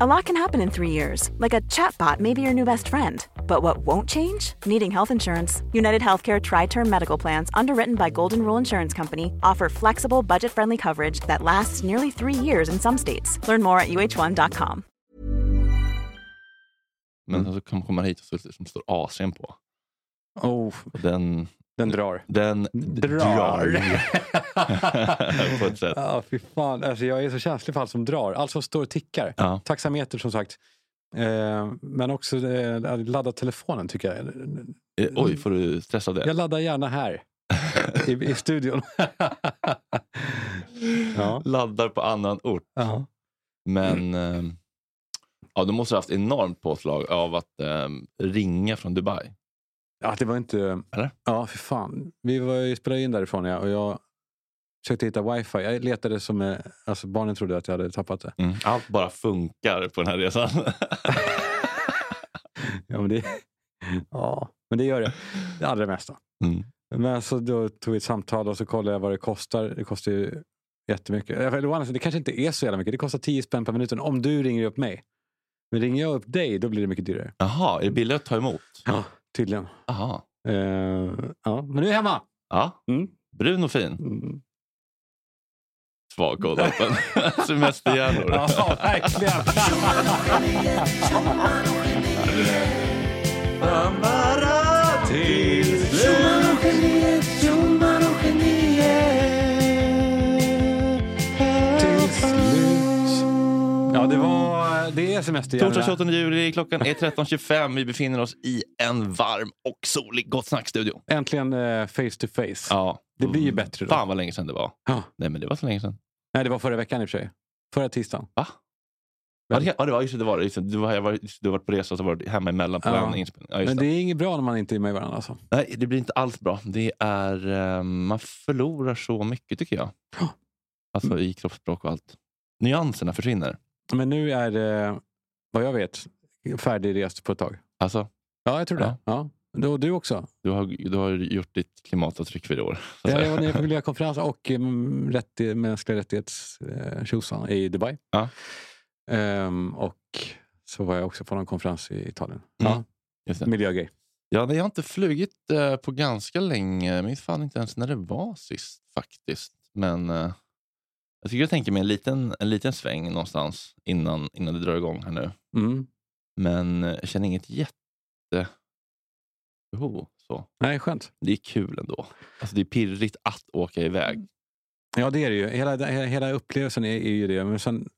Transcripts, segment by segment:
A lot can happen in three years, like a chatbot may be your new best friend. But what won't change? Needing health insurance. United Healthcare Tri Term Medical Plans, underwritten by Golden Rule Insurance Company, offer flexible, budget friendly coverage that lasts nearly three years in some states. Learn more at uh1.com. Men så kommer man hit och så som står Asien på. Oh, Och den, den drar. den Drar. drar. på ett sätt. Ja, fy fan. Alltså, jag är så känslig för allt som drar. Allt som står och tickar. Ja. Taxameter som sagt. Eh, men också eh, ladda telefonen tycker jag. Eh, Oj, får du stress av det? Jag laddar gärna här. I, i studion. ja. Laddar på annan ort. ja. Men eh, ja, du måste ha haft enormt påslag av att eh, ringa från Dubai. Ja, det var inte... Eller? Ja, för fan. Vi var ju spelade in därifrån ja, och jag försökte hitta wifi. Jag letade som... Alltså barnen trodde att jag hade tappat det. Mm. Allt bara funkar på den här resan. Ja, men det, ja, men det gör det. Det allra mesta. Mm. Men så då tog vi ett samtal och så kollade jag vad det kostar. Det kostar ju jättemycket. Eller, Det kanske inte är så jävla mycket. Det kostar 10 spänn per minuten om du ringer upp mig. Men ringer jag upp dig, då blir det mycket dyrare. Jaha, är det billigare att ta emot? Ja, tydligen. Jaha. Eh, ja, men nu är jag hemma. Ja, Mm. brun och fin. Mm. Svag koddappen. Semesterhjärnor. Ja, verkligen. Till slut. Ja, det var... Det är semester Torsdag 28 juli, klockan är 13.25. Vi befinner oss i en varm och solig Gott Snack-studio. Äntligen eh, face to face. Ja. Det blir ju bättre då. Fan vad länge sedan det var. Ja. Nej men det var så länge sedan. Nej, det var förra veckan i och för sig. Förra tisdagen. Va? Ja, det, ja, det var just det. det, var. Just det. Du, var, jag var, just, du har varit på resa och så var du hemma emellan på Ja. en inspelning. Ja, Men det. är inget bra när man inte är med varandra. Alltså. Nej, det blir inte alls bra. Det är, eh, man förlorar så mycket tycker jag. Ja. Alltså i kroppsspråk och allt. Nyanserna försvinner. Men nu är det, vad jag vet, färdigrest på ett tag. Alltså, Ja, jag tror Ja. det. Ja. Du, och du också. du har, du har gjort ditt klimatavtryck för i år. så Ja, jag var nere på miljökonferens och um, rätt, mänskliga rättighets eh, i Dubai. Ja. Ehm, och så var jag också på någon konferens i Italien. Mm. Ja, miljögrej. Ja, jag har inte flugit eh, på ganska länge. Jag minns fan inte ens när det var sist faktiskt. Men eh, jag tycker jag tänker mig en liten, en liten sväng någonstans innan, innan det drar igång här nu. Mm. Men eh, jag känner inget jättebehov. Så. Nej, skönt. Det är kul ändå. Alltså, det är pirrigt att åka iväg. Ja, det är det ju. Hela, he- hela upplevelsen är, är ju det. Men sen,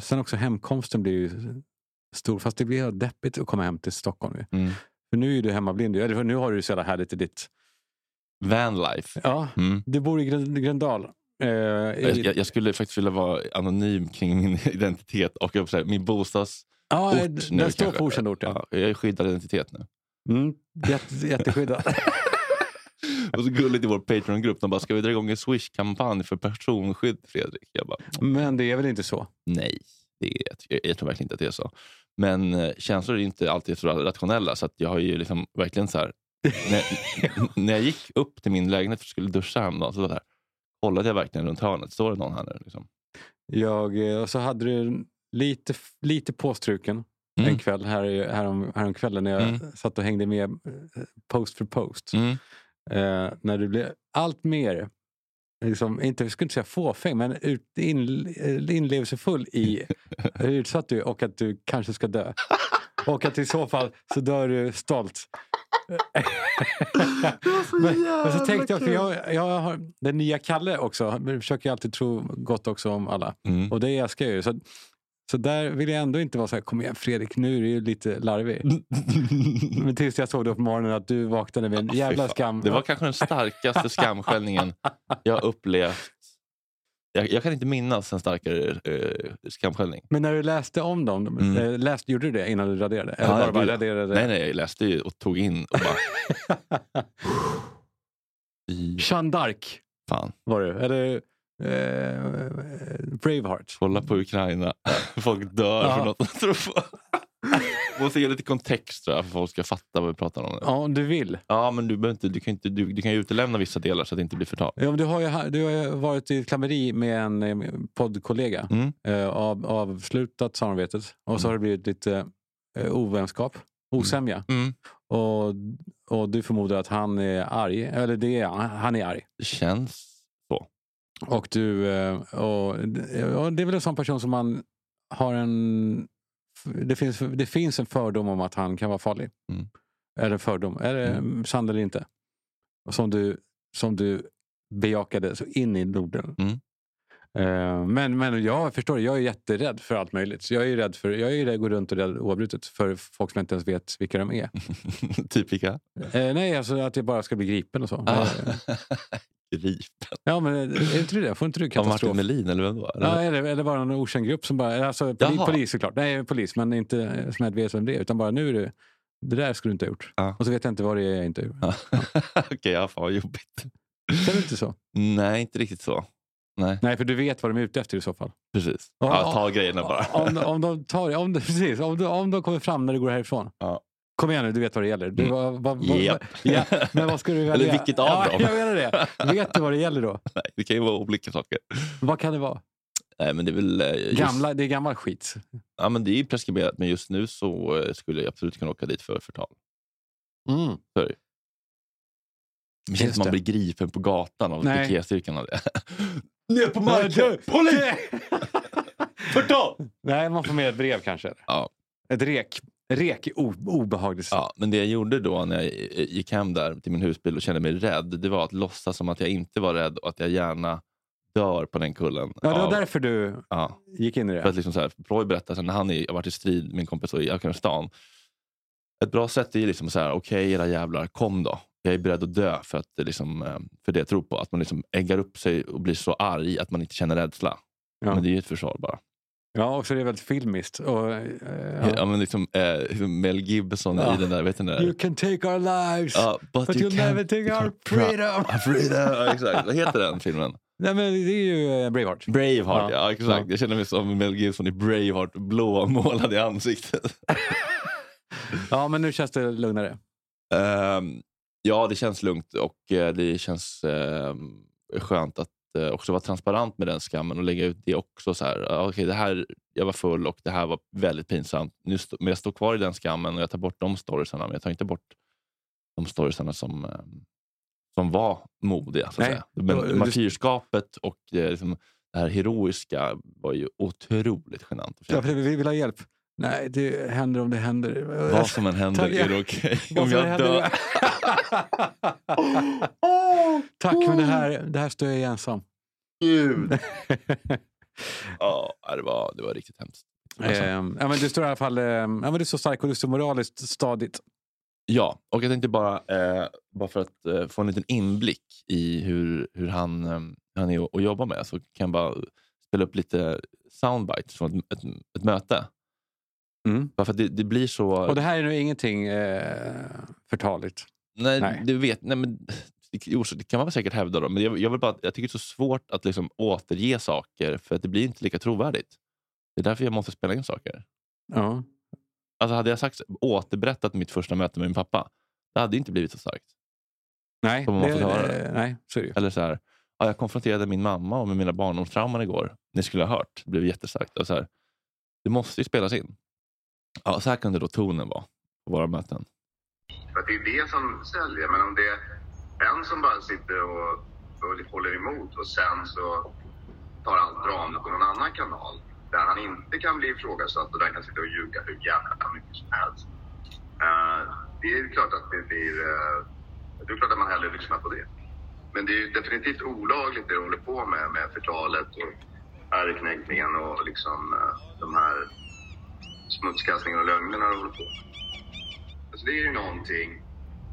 sen också hemkomsten blir ju stor. Fast det blir deppigt att komma hem till Stockholm. Mm. För nu är du hemmablind. Nu har du så jävla härligt i ditt... Vanlife. Ja, Mm. du bor i Grön- Gröndal. Eh, Jag, jag, skulle faktiskt vilja vara anonym kring min identitet och säga, min bostads... ja, ort den nu står på okänd ort. Ja. Ja, jag är skyddad identitet nu. Mm, jätte, jätteskyddat. Och så gulligt i vår Patreon-grupp. De bara, ska vi dra igång en Swish-kampanj för personskydd, Fredrik? Jag bara, Men det är väl inte så? nej. Det är, jag, jag tror verkligen inte att det är så. Men eh, känslor är inte alltid så rationella. Så att jag har ju liksom verkligen så här... när, när jag gick upp till min lägenhet och skulle duscha häromdagen så, var det här, kollade jag verkligen runt hörnet. Står det någon här nu? Liksom? Jag, eh, och så hade du lite, lite påstruken Mm. en kväll här, härom, härom kvällen när jag Mm. satt och hängde med eh, post för post. Mm. Eh, när du blev allt mer, liksom, inte, jag skulle inte säga fåfäng, men ut, in, eh, inlevelsefull i hur utsatt du är och att du kanske ska dö. Och att i så fall så dör du stolt. men, men så tänkte jag, för jag, jag har den nya Kalle också, jag försöker alltid tro gott också om alla. Mm. Och det älskar jag ju. Så, så där vill jag ändå inte vara så här, kom igen Fredrik, nu är du ju lite larvig. Men tills jag såg då på morgonen att du vaknade med en jävla skam. Det var kanske den starkaste skamskällningen jag upplevt jag, jag kan inte minnas en starkare eh, skamskällning. Men när du läste om dem, Mm. eh, läste, gjorde du det innan du raderade? Eller Ja, bara, bara raderade? Nej, nej, jag läste ju och tog in och bara... Jeanne d'Arc var det. Eller eh, Braveheart. kolla på Ukraina. Folk dör Ja. för något de tror på. Måste ge lite kontext tror jag, för att folk ska fatta vad vi pratar om. nu. Ja, om du vill. Ja, men du, behöver inte, du, kan inte, du, du kan ju utelämna vissa delar så att det inte blir förtal. Ja, men du, har ju, du har ju varit i klammeri med en eh, poddkollega. Mm. Eh, av, avslutat samarbetet. Och så har det blivit lite eh, ovänskap, osämja. Mm. Och, och du förmodar att han är arg. Eller det är, han är arg. Det känns så. Och du, eh, och, och det är väl en sån person som man har en... Det finns, det finns en fördom om att han kan vara farlig. Mm. Eller fördom, är det Mm. sann eller inte? Som du, som du bejakade så in i Norden. Mm. Eh, men, men jag förstår, jag är jätterädd för allt möjligt. Så jag är ju rädd för, jag är ju rädd, går runt och rädd oavbrutet för folk som inte ens vet vilka de är. typ vilka? Eh, nej, alltså att jag bara ska bli gripen och så. Ah. Eh, Gripen. Ja, men är inte det? Får inte du Av Martin katastrof? Melin eller vem då? Eller? Ja, eller, eller bara en okänd grupp som bara... Alltså, poli, Jaha. polis såklart. Nej, polis, men inte eh, som jag vet vem det är. Utan bara nu är det... Det där skulle du inte ha gjort. Ja. Och så vet jag inte vad det är jag inte har gjort. Ja. Okej, ja, fan vad jobbigt. Känner du inte så? Nej, inte riktigt så. Nej, Nej, för du vet vad de är ute efter i så fall. precis. Ja, Ja, ta grejerna bara. Om, om de tar... Om, de- precis, om, de, om de kommer fram när du går härifrån. Ja. Kom igen nu, du vet vad det gäller. Du, Mm. vad, vad, vad, Japp. ja, men vad ska du välja? Eller vilket av ja, dem? Jag menar det. Vet du vad det gäller då? Nej, det kan ju vara olika saker. Vad kan det vara? Nej, men det är väl... eh, Just, Gamla, det är gammal skit. Ja, men det är preskriberat, men just nu så eh, skulle jag absolut kunna åka dit för förtal. Mm. Det känns som man blir gripen på gatan av det. Ner på marken! Polis! Förtal! Nej, man får med ett brev kanske. Ja. Ett rek. Rek är obehagligt. Ja, men det jag gjorde då när jag gick hem där till min husbil och kände mig rädd, det var att låtsas som att jag inte var rädd och att jag gärna dör på den kullen. Ja, det var av- därför du ja, gick in i för det. att liksom så här, Ploy berättade sen när han är, har varit i strid, min kompis i Afghanistan. Ett bra sätt är liksom så här, okej era jävlar, kom då. Jag är beredd att dö för, att, det liksom, eh, för det jag tror på. Att man liksom äggar upp sig och blir så arg att man inte känner rädsla. Ja. Men det är ju ett försvar bara. Ja, och så är det väldigt filmiskt. Och, eh, Ja. ja. men liksom, eh, Mel Gibson Ja. i den där, vet du den där? You can take our lives, Ja, but, but you you'll never take our freedom. Freedom. Ja, exakt. Vad heter den filmen? Nej, men det är ju eh, Braveheart. Braveheart, Ja. ja, exakt. Ja. Jag känner mig som Mel Gibson i Braveheart, blåmålad i ansiktet. Ja, men nu känns det lugnare. Ehm, ja, det känns lugnt och eh, det känns ehm, skönt att också vara transparent med den skammen och lägga ut det också. Så här, ja, okej, det här, jag var full och det här var väldigt pinsamt. Nu men jag står kvar i den skammen och jag tar bort de storiesarna, men jag tar inte bort de storiesarna som, ehm, som var modiga. Så att Nej. säga. Du- Men martyrskapet och eh, liksom, det här heroiska var ju otroligt genant. Ja, vi vill ha hjälp. Nej, det händer om det händer. Vad som än händer Tack, är det okej Vad om jag dör. Tack, men det här, det här står jag ensam. Gud. Ja, det var, det var riktigt hemskt. Alltså, Ehm, ja, men du står i alla fall ehm, ja, men du är så stark och du står moraliskt stadigt. Ja, och jag tänkte bara, eh, bara för att eh, få en liten inblick i hur, hur han, eh, hur han är att jobba med så kan jag bara spela upp lite soundbites från ett, ett, ett möte. Mm. Bara för det, det blir så... Och det här är nu ingenting eh, förtaligt. nej, nej. Du vet, nej, men, det, det kan man väl säkert hävda, då, men jag, jag, vill bara, jag tycker det är så svårt att liksom återge saker för att det blir inte lika trovärdigt. Det är därför jag måste spela in saker. Ja. Alltså hade jag sagt, återberättat mitt första möte med min pappa, det hade inte blivit så starkt. Nej, man det, höra det, nej, så är det ju. Eller så här, ja, jag konfronterade min mamma och med mina barndomstrauman igår. Ni skulle ha hört. Det blev jättestarkt. Och så här, det måste ju spelas in. Ja, så här kunde då tonen vara på våra möten. För det är det som säljer. Men om det är en som bara sitter och, och håller emot och sen så tar allt drama på någon annan kanal där han inte kan bli ifrågasatt och där han kan sitta och ljuga hur jävla mycket som helst. Uh, det är klart att det blir... Uh, det är klart att man hellre lyssnar på det. Men det är ju definitivt olagligt det de håller på med, med förtalet och ärekränkningen och liksom uh, de här smutskastningen och lögnerna de håller på med. Alltså det är ju någonting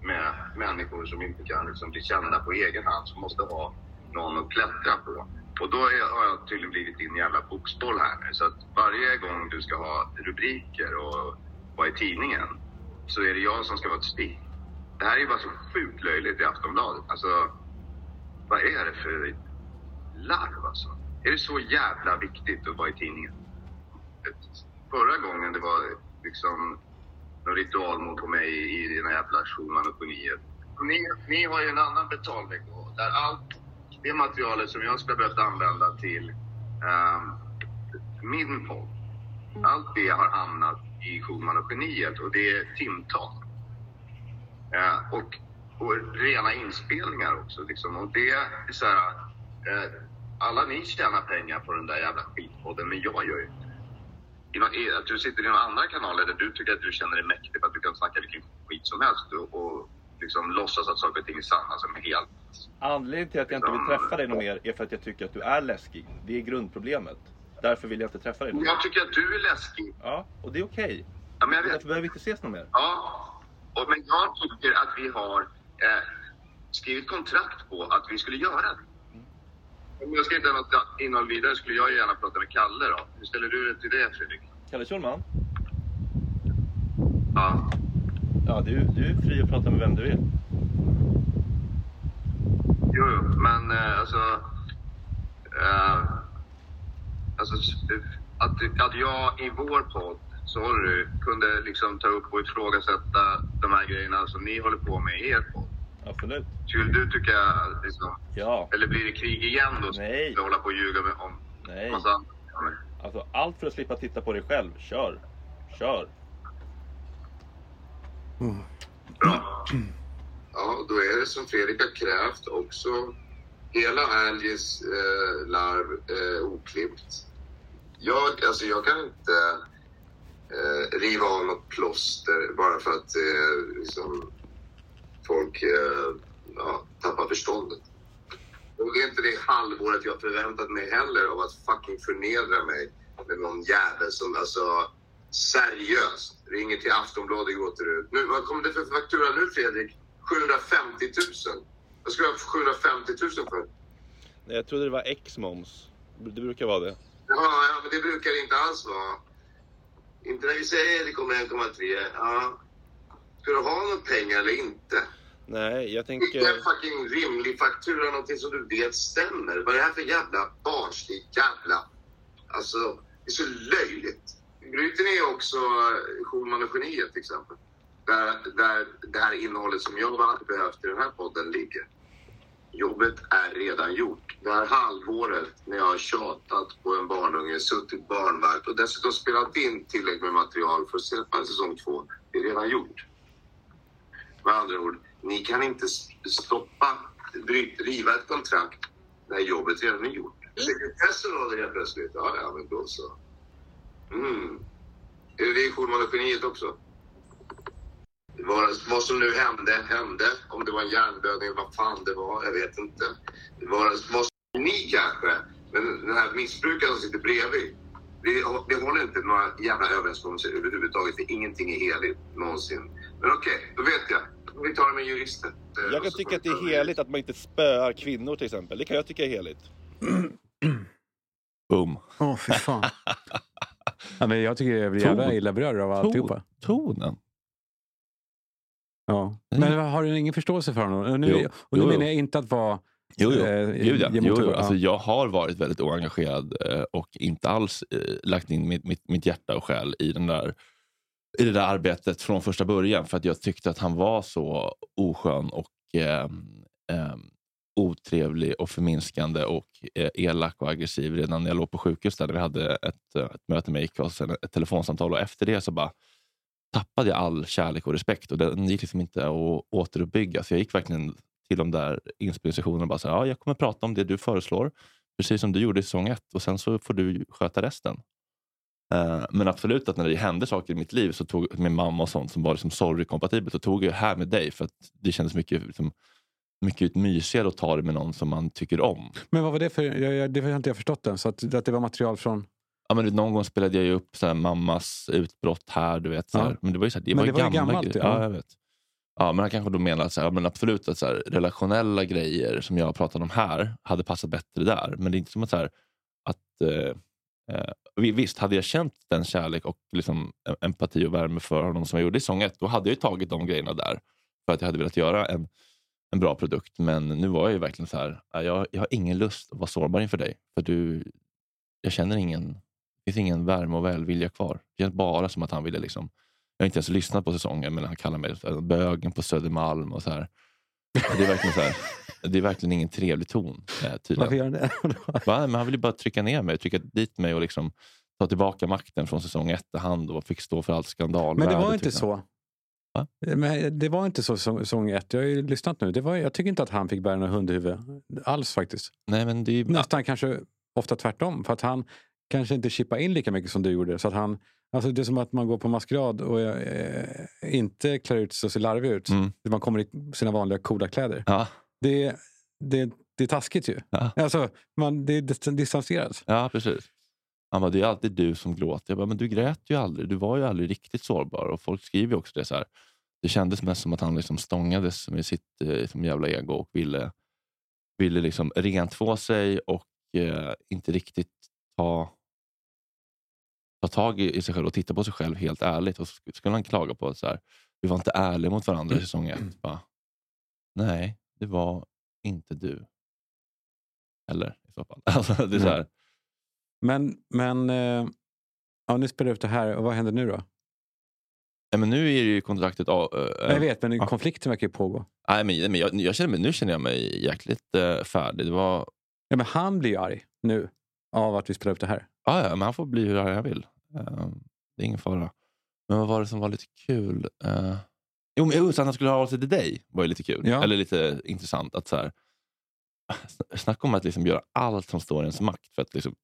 med människor som inte kan liksom bli kända på egen hand, som måste ha någon att klättra på. Och då är, har jag tydligen blivit din jävla boxboll här nu. Så att varje gång du ska ha rubriker och vara i tidningen så är det jag som ska vara ett spik. Det här är ju bara så sjukt löjligt i Aftonbladet. Alltså, vad är det för larv alltså? Är det så jävla viktigt att vara i tidningen? Förra gången det var liksom någon ritualmord på mig i den här jävla Schumann och geniet. Ni, ni har ju en annan betalnivå där allt det materialet som jag skulle behövt använda till um, min podd. Allt det har hamnat i Schumann och geniet och det är timtal. Uh, och, och rena inspelningar också. Liksom. Och det är så här, uh, alla ni tjänar pengar på den där jävla skitpodden, men jag gör ju inte det. Att du sitter i några andra kanaler där du tycker att du känner dig mäktig för att du kan snacka vilken skit som helst och, liksom låtsas att saker och ting är sanna som är helt... Anledningen till att jag inte vill träffa dig något mer är för att jag tycker att du är läskig. Det är grundproblemet. Därför vill jag inte träffa dig något Jag tycker att du är läskig. Ja, och det är okej. Ja, men jag vet. Därför behöver vi inte ses något mer. Ja, och, men jag tycker att vi har eh, skrivit kontrakt på att vi skulle göra det. Om jag ska ha något innehåll vidare skulle jag gärna prata med Kalle då. Hur ställer du dig till det Fredrik? Kalle Schulman? Ja. Ja, du, du är fri att prata med vem du vill. Jo, jo, men eh, alltså... Eh, alltså att, att jag i vår podd, sorry, kunde liksom ta upp och ifrågasätta de här grejerna som ni håller på med i er podd. Absolut. Skulle du tycka, liksom, Ja. eller blir det krig igen då? Nej. Ska hålla på och ljuga med, om Nej. massa andra? Alltså, allt för att slippa titta på dig själv. Kör. Kör. Bra. Ja, då är det som Fredrik har krävt också hela Algis eh, larv eh, oklippt. Jag, alltså jag kan inte eh, riva av något plåster bara för att eh, liksom, folk eh, ja, tappar förståndet. Och det är inte det halvåret jag förväntat mig heller av att fucking förnedra mig med någon jävel som alltså seriöst ringer till Aftonbladet och gråter ut. Nu, vad kommer det för faktura nu Fredrik? 750 000? Vad ska jag ha 750 000 för? Nej, jag trodde det var X-moms. Det brukar vara det. Ja, ja, men det brukar det inte alls vara. Inte när vi säger det kommer 1,3. Ja. Ska du ha några pengar eller inte? Nej, jag Skicka tänker... en fucking rimlig faktura, någonting som du vet stämmer. Vad är det här för jävla barnsligt jävla... Alltså, det är så löjligt. Bryter ni också eh, Schulman och geniet till exempel? Där, där det här innehållet som jag hade behövt i den här podden ligger. Jobbet är redan gjort. Det här halvåret när jag har tjatat på en barnunge, suttit barnvakt och dessutom spelat in tillräckligt med material för att släppa säsong två. Det är redan gjort. Med andra ord, ni kan inte stoppa, bryt, riva ett kontrakt när jobbet redan är gjort. Sekretessen råder helt plötsligt. Ja, ja, men då så. Mm. Är det i geniet också? Vad, vad som nu hände, hände. Om det var en hjärnblödning eller vad fan det var, jag vet inte. Var, vad som ni kanske, men den här missbrukaren som sitter bredvid. Det, det håller inte några jävla överenskommelser överhuvudtaget, för ingenting är heligt någonsin. Men okej, då vet jag. Vi tar det med jurister. Jag kan tycka att det är heligt att man inte spöar kvinnor till exempel. Det kan jag tycka är heligt. Boom. Åh, fy fan. ja, men jag tycker jag blir jävla illa berörd av alltihopa. Tonen. Ja. Men har du ingen förståelse för honom? Och nu, Jo, och nu jo, menar jag inte att vara... Jo, jo. eh, Gud, ja. jo, jo. Alltså, ja. jag har varit väldigt oengagerad eh, och inte alls eh, lagt in mitt, mitt, mitt hjärta och själ i, den där, i det där arbetet från första början. För att jag tyckte att han var så oskön och eh, eh, otrevlig och förminskande och eh, elak och aggressiv redan när jag låg på sjukhus där vi hade ett, ett möte med Ica och sen ett telefonsamtal. Och efter det så bara tappade jag all kärlek och respekt och den gick liksom inte att återuppbygga. Så jag gick verkligen till de där inspelningssessionerna och bara så här, ja, jag kommer prata om det du föreslår, precis som du gjorde i säsong ett och sen så får du sköta resten. Eh, men absolut att när det hände saker i mitt liv så tog min mamma och sånt som var liksom sorry-kompatibelt så tog jag här med dig för att det kändes mycket, liksom, mycket mysigare att ta det med någon som man tycker om. Men vad var det för... Jag, jag, det har inte jag förstått än. Så att, att det var material från... Ja, men någon gång spelade jag ju upp så här, mammas utbrott här. Du vet, så här. Ja. Men det var ju, så här, det Men var det var gamla gammalt, grejer. ja. Ja, jag vet. Ja, men han kanske då menar att så här, ja, men absolut att så här, relationella grejer som jag pratat om här hade passat bättre där. Men det är inte som att, så att eh, eh, visst, hade jag känt den kärlek och liksom, e- empati och värme för honom som jag gjorde i sång 1, då hade jag ju tagit de grejerna där. För att jag hade velat göra en, en bra produkt. Men nu var jag ju verkligen så här, jag, jag har ingen lust att vara sårbar inför dig. För du, jag känner ingen, det finns ingen värme och välvilja kvar. Det känns bara som att han ville liksom jag har inte ens lyssnat på säsongen, men han kallar mig för bögen på Södermalm. och så här. Det är verkligen, så här, det är verkligen ingen trevlig ton. eh, Varför Tydligen. gör han det? Va? Men han vill ju bara trycka ner mig, trycka dit mig och liksom ta tillbaka makten från säsong ett i hand och fick stå för allt skandal. Men det var inte så. Va? Men det var inte så säsong säsong ett. Jag har ju lyssnat nu. Det var, jag tycker inte att han fick bära något hundhuvud alls faktiskt. Nej, men det är, Nästan kanske ofta tvärtom. För att han kanske inte chippade in lika mycket som du gjorde. Så att han, alltså det är som att man går på maskerad och eh, inte klär ut sig och ser larvig ut. Mm. Man kommer i sina vanliga coola kläder. ja, Det, det, det är taskigt ju. Ja. Alltså, man, det är dis- distanserat. ja, precis. Han bara, det är alltid du som gråter. Jag bara, men du grät ju aldrig. Du var ju aldrig riktigt sårbar. Och folk skriver också det så här. Det kändes mest som att han liksom stångades med sitt eh, liksom jävla ego och ville, ville liksom rentvå sig och eh, inte riktigt ta, ta tag i, i sig själv och titta på sig själv helt ärligt. Och så skulle han klaga på att så här, vi var inte ärliga mot varandra i säsong ett. Bara, Nej, det var inte du. Eller i så fall. Alltså, det är så här, Men, men eh, ja, nu spelar du upp det här. Och vad händer nu då? Nej, men nu är ju kontraktet... av- eh, jag vet, men ja. konflikten verkar ju pågå. Nej, men, men jag, jag känner mig, nu känner jag mig jäkligt eh, färdig. Det var, Ja, men han blir ju arg nu av att vi spelar upp det här. Ja, ja, men han får bli hur arg han vill. Eh, det är ingen fara. Men vad var det som var lite kul? Uh, jo, men, så att han skulle ha av sig till dig var ju lite kul. Ja. Eller lite intressant. att så här, sn- Snacka om att liksom göra allt som står i ens makt för att liksom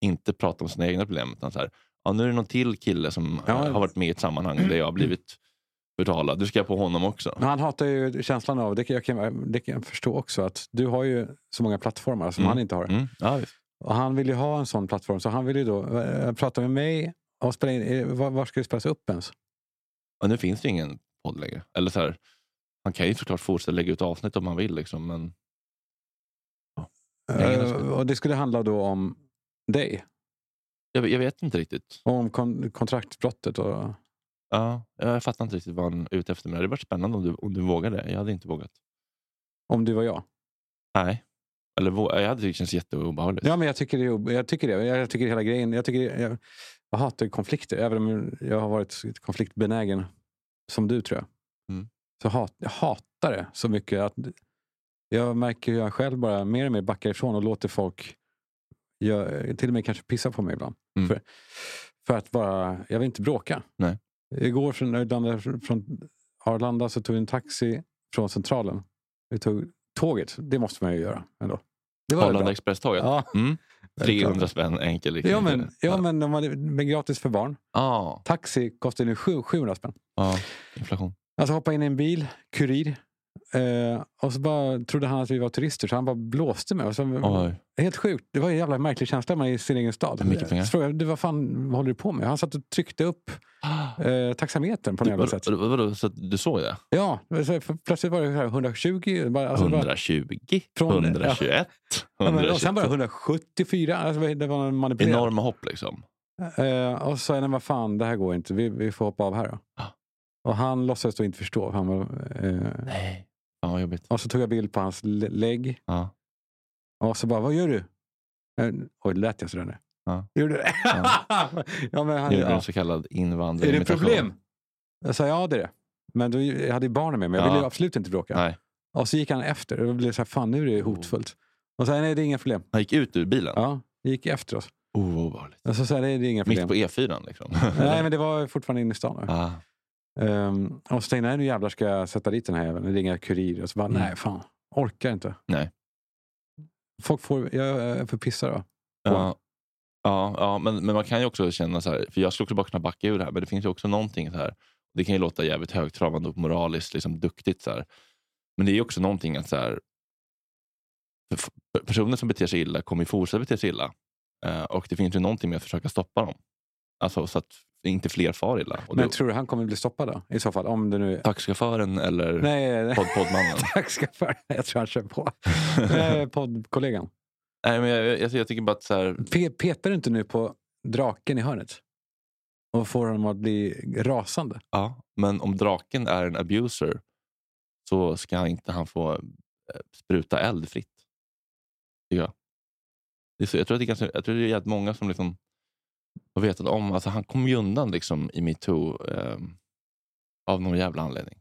inte prata om sina egna problem. Utan så här, ja, nu är det någon till kille som Ja. eh, har varit med i ett sammanhang där jag har blivit förtalad. Du ska jag på honom också. Men han hatar ju känslan av, det kan jag, det kan jag förstå också, att du har ju så många plattformar som Mm. han inte har. Mm, ja, visst. Och han vill ju ha en sån plattform. Så han vill ju då eh, prata med mig och spela in. eh, Var, var ska det spelas upp ens? Och nu finns det ju ingen podd längre. Eller så här, han kan ju såklart fortsätta lägga ut avsnitt om han vill. Liksom, men Ingen har Eh, och det skulle handla då om dig. jag, jag vet inte riktigt. Om kon, kontraktsbrottet. Och, Ja, jag fattar inte riktigt vad han är ute efter. Men det hade varit spännande om du, om du vågade. Jag hade inte vågat. om du var jag. Nej. Eller jag hade tyckt det känns jätteobehagligt. Ja, men jag tycker det. Jag tycker det. Jag tycker hela grejen. Jag, tycker, jag, jag hatar konflikter. Även om jag har varit konfliktbenägen som du tror jag. Mm. Så hat, jag hatar det så mycket. att Jag märker hur jag själv bara mer och mer backar ifrån och låter folk jag, till och med kanske pissa på mig ibland. Mm. För, för att bara, jag vill inte bråka. Nej. Igår från- från Arlanda så tog vi en taxi från Centralen. Vi tog tåget. Det måste man ju göra ändå. Det var Arlanda. Express-tåget. Ja, Mm. väldigt 300 bra. spänn enkel. Liksom. Ja, men, ja, men de hade, men gratis för barn. Ja, Taxi kostar nu sju- 700 spänn. ja, inflation. Alltså hoppa in i en bil, kurir. Eh, och så bara trodde han att vi var turister så han bara blåste med oss. Helt sjukt. Det var en jävla märklig känsla man i sin egen stad. Mycket pengar. Så frågade jag, du, vad fan vad håller du på med? Han satt och tryckte upp eh, taxametern på något jävla sätt. vadå, så du såg det? Ja, så plötsligt var det så här 120. Bara, alltså, bara, 120, Från- 121, ja, men, och sen bara 122. 174. Alltså, det var manipulerat. Enorma hopp liksom. Eh, och så sa jag, vad fan, det här går inte. Vi, vi får hoppa av här då. Ja. Och han låtsades då inte förstå. Han var, eh, Nej, vad jobbigt. och så tog jag bild på hans lä- lägg. Ja. Och så bara, vad gör du? Eh, oj, lät jag sådär nu? Ja. Gjorde det? ja, men han, det ja. en så kallad Är det invandrarimitation. problem? Jag sa, ja det är det. Men då, jag hade ju barnen med mig. Jag Ja. ville ju absolut inte bråka. Nej. Och så gick han efter. Och blev så här, fan nu är det hotfullt. Och så jag, nej det är inga problem. Han gick ut ur bilen? Ja, gick efter oss. Oh, vad obehagligt. Och så sa jag, nej det är inga problem. Mitt på E4 liksom? Nej, men det var fortfarande inne i stan. ah. Um, och så tänkte jag, nu jävlar ska jag sätta dit den här jäveln. Ringa kurir. Och så bara, Mm. nej fan. Orkar inte. Nej. Folk får, jag är för pissar då. Ja, ja, ja men, men man kan ju också känna så här, för jag skulle också bara kunna backa ur det här, men det finns ju också någonting så här, det kan ju låta jävligt högtravande och moraliskt liksom duktigt så här. Men det är ju också någonting att så här, personer som beter sig illa kommer ju fortsätta bete sig illa. Eh, och det finns ju någonting med att försöka stoppa dem. Alltså, så att inte fler far illa. Och Men då, tror du han kommer bli stoppad då? I så fall, om det nu... taxichauffören eller Nej, nej. podd, poddmannen? För Jag tror han kör på. Eh, Poddkollegan. Nej, men jag, jag, jag tycker bara att så här, Pe- Petar du inte nu på draken i hörnet? Och får honom att bli rasande? ja, men om draken är en abuser så ska inte han få eh, spruta eld fritt. Tycker jag. Det är så, jag, tror att det är ganska, jag tror det är jävligt många som liksom har vetat om, alltså han kom ju undan liksom i metoo eh, av någon jävla anledning.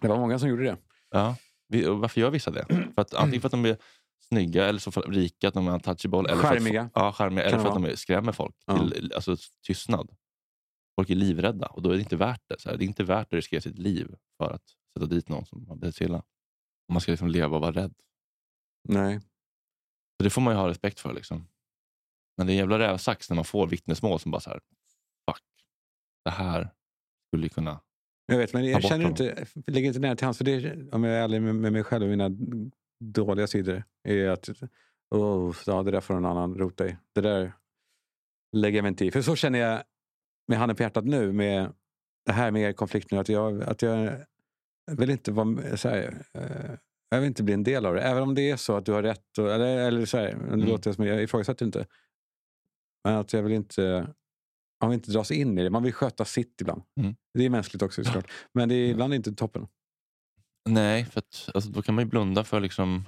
Det var många som gjorde det. Ja. Vi, och varför gör vissa det? För att, antingen för att de är snygga, eller så rika, att de är untouchable. Eller Charmiga. För att, ja, charmiga. Eller för att de skrämmer folk Ja. till alltså, tystnad. Folk är livrädda och då är det inte värt det. Så här. Det är inte värt att riskera sitt liv för att sätta dit någon som har sig illa. Och Man ska liksom leva och vara rädd. Nej. Så det får man ju ha respekt för. Liksom. Men det är en jävla rävsax när man får vittnesmål som bara så här, fuck, det här skulle kunna... Jag vet, men jag känner inte, ligger inte nära till hands. För det, om jag är ärlig med, med mig själv och mina dåliga sidor. Är att oh, ja, det där får någon annan rota i. Det där lägger jag mig inte i. För så känner jag med handen på hjärtat nu. Med det här med konflikten. Att jag, att jag vill inte vara så här, eh, jag vill inte bli en del av det. Även om det är så att du har rätt. Och, eller, eller så här, Mm. låter som jag ifrågasätter inte. Men att jag vill inte... Man vill inte dras in i det. Man vill sköta sitt ibland. Mm. Det är mänskligt också såklart. Men det är ibland inte toppen. Nej, för att, alltså, då kan man ju blunda för liksom,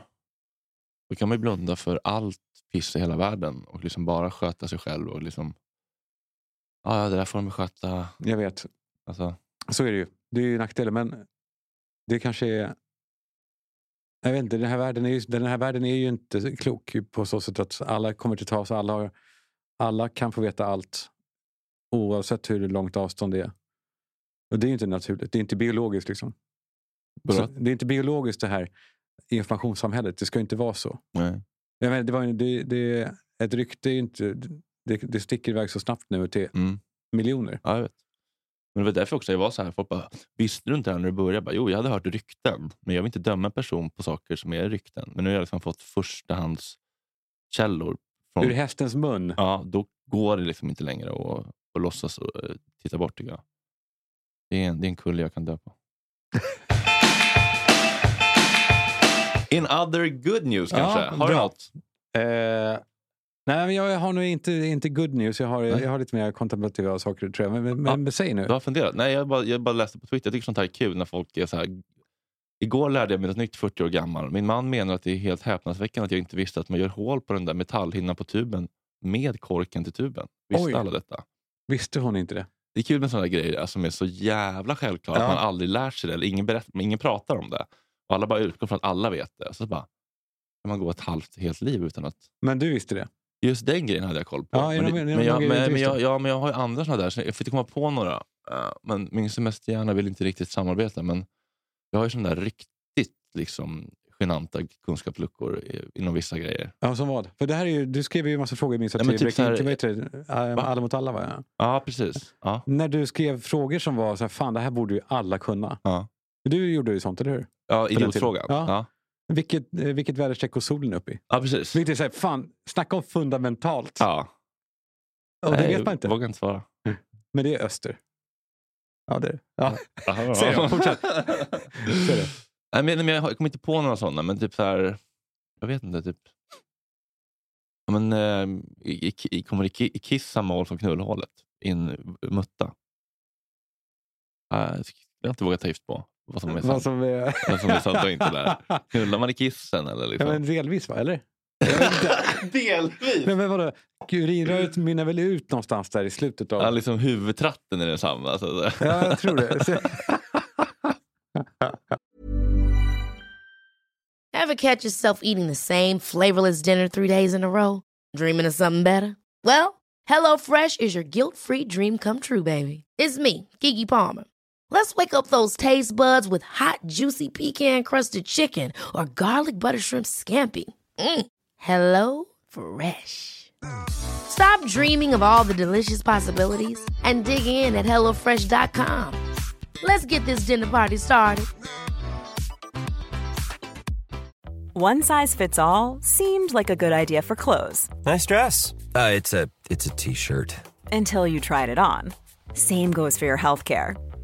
då kan man ju blunda för allt piss i hela världen och liksom bara sköta sig själv. och liksom, "Ja, ja, Det där får de sköta. Jag vet. Alltså, Så är det ju. Det är ju nackdelen. Men det kanske är... Jag vet inte, den här, världen är ju, den här världen är ju inte klok på så sätt att alla kommer till tals. Alla, har, alla kan få veta allt. Oavsett hur långt avstånd det är. Och det är inte naturligt. Det är inte biologiskt. liksom. Så det är inte biologiskt det här informationssamhället. Det ska inte vara så. nej. Jag menar, det var, det, det, ett rykte är inte... Det, det sticker iväg så snabbt nu till Mm. miljoner. Ja, jag vet. Men det var därför också jag var så här. Folk bara, visste du inte det här när du började? Jag bara, jo, jag hade hört rykten. Men jag vill inte döma en person på saker som är rykten. Men nu har jag liksom fått förstahandskällor. Från, Ur hästens mun. ja, då går det liksom inte längre att, att låtsas och eh, titta bort tycker jag. Det är en, det är en kulle jag kan dö på. In other good news kanske? Ja, har du något? Eh, nej, men jag har nog inte, inte good news. Jag har, Nej. jag har lite mer kontemplativa saker tror jag. Men, men, Ja. men säg nu. Du har funderat? Nej, jag bara, jag bara läste på Twitter. Jag tycker sånt här är kul när folk är så här. Igår lärde jag mig något nytt 40 år gammal. Min man menar att det är helt häpnadsväckande att jag inte visste att man gör hål på den där metallhinnan på tuben med korken till tuben. Visste Oj. alla detta? Visste hon inte det? Det är kul med sådana grejer alltså, som är så jävla självklara Ja. att man aldrig lär sig det. Eller ingen, berätt, ingen pratar om det. Och alla bara utgår från att alla vet det. Så bara kan man gå ett halvt helt liv utan att... Men du visste det? Just den grejen hade jag koll på. Ja, men, det- jag, de grejer du men, men, jag, visste. ja, men jag har ju andra sådana där. Så jag får inte komma på några. Eh, men min semesterhjärna vill inte riktigt samarbeta. Men jag har ju sådana där riktigt liksom, genanta kunskapsluckor i- inom vissa grejer. Ja, som vad? För det här är ju, du skrev ju en massa frågor minns jag till typ här- Va? Alla mot alla va? Ja. Ja, precis. Ja, När du skrev frågor som var så här, fan det här borde ju alla kunna. ja. Du gjorde ju sånt, eller hur? ja idiotfrågan. Ja. Ja. Vilket, eh, vilket väderstreck går solen upp i? ja, precis. Vilket är så här, fan, snacka om fundamentalt. Ja. Och det Nej, vet man inte. vågar inte svara. Men det är öster. Ja, det är det. Ja. Aha, Säg då, fortsätt. Säg det. Men jag, har- jag kommer inte på några sådana, men typ så här... Jag vet inte, typ... Ja, men, eh, i, i, kommer Ki- i Kiss samma mål som knullhålet? I en mutta? Uh, jag har inte vågat ta gift på vad som är Vad sant, som är... vad som är sant och inte där. Knullar man i Kissen eller? Ja, Liksom? men delvis va, eller? Delvis! Nej, men vadå? Urinröret mynnar väl ut någonstans där i slutet av... Ja, liksom huvudtratten är densamma. Så, Ja, jag tror det. Så- Ever catch yourself eating the same flavorless dinner three days in a row? Dreaming of something better? Well, HelloFresh is your guilt free dream come true, baby. It's me, Gigi Palmer. Let's wake up those taste buds with hot, juicy pecan crusted chicken or garlic butter shrimp scampi. Mm. Hello Fresh. Stop dreaming of all the delicious possibilities and dig in at HelloFresh.com. Let's get this dinner party started. One size fits all seemed like a good idea for clothes Nice dress. Uh, it's a it's a t-shirt. Until you tried it on. Same goes for your healthcare.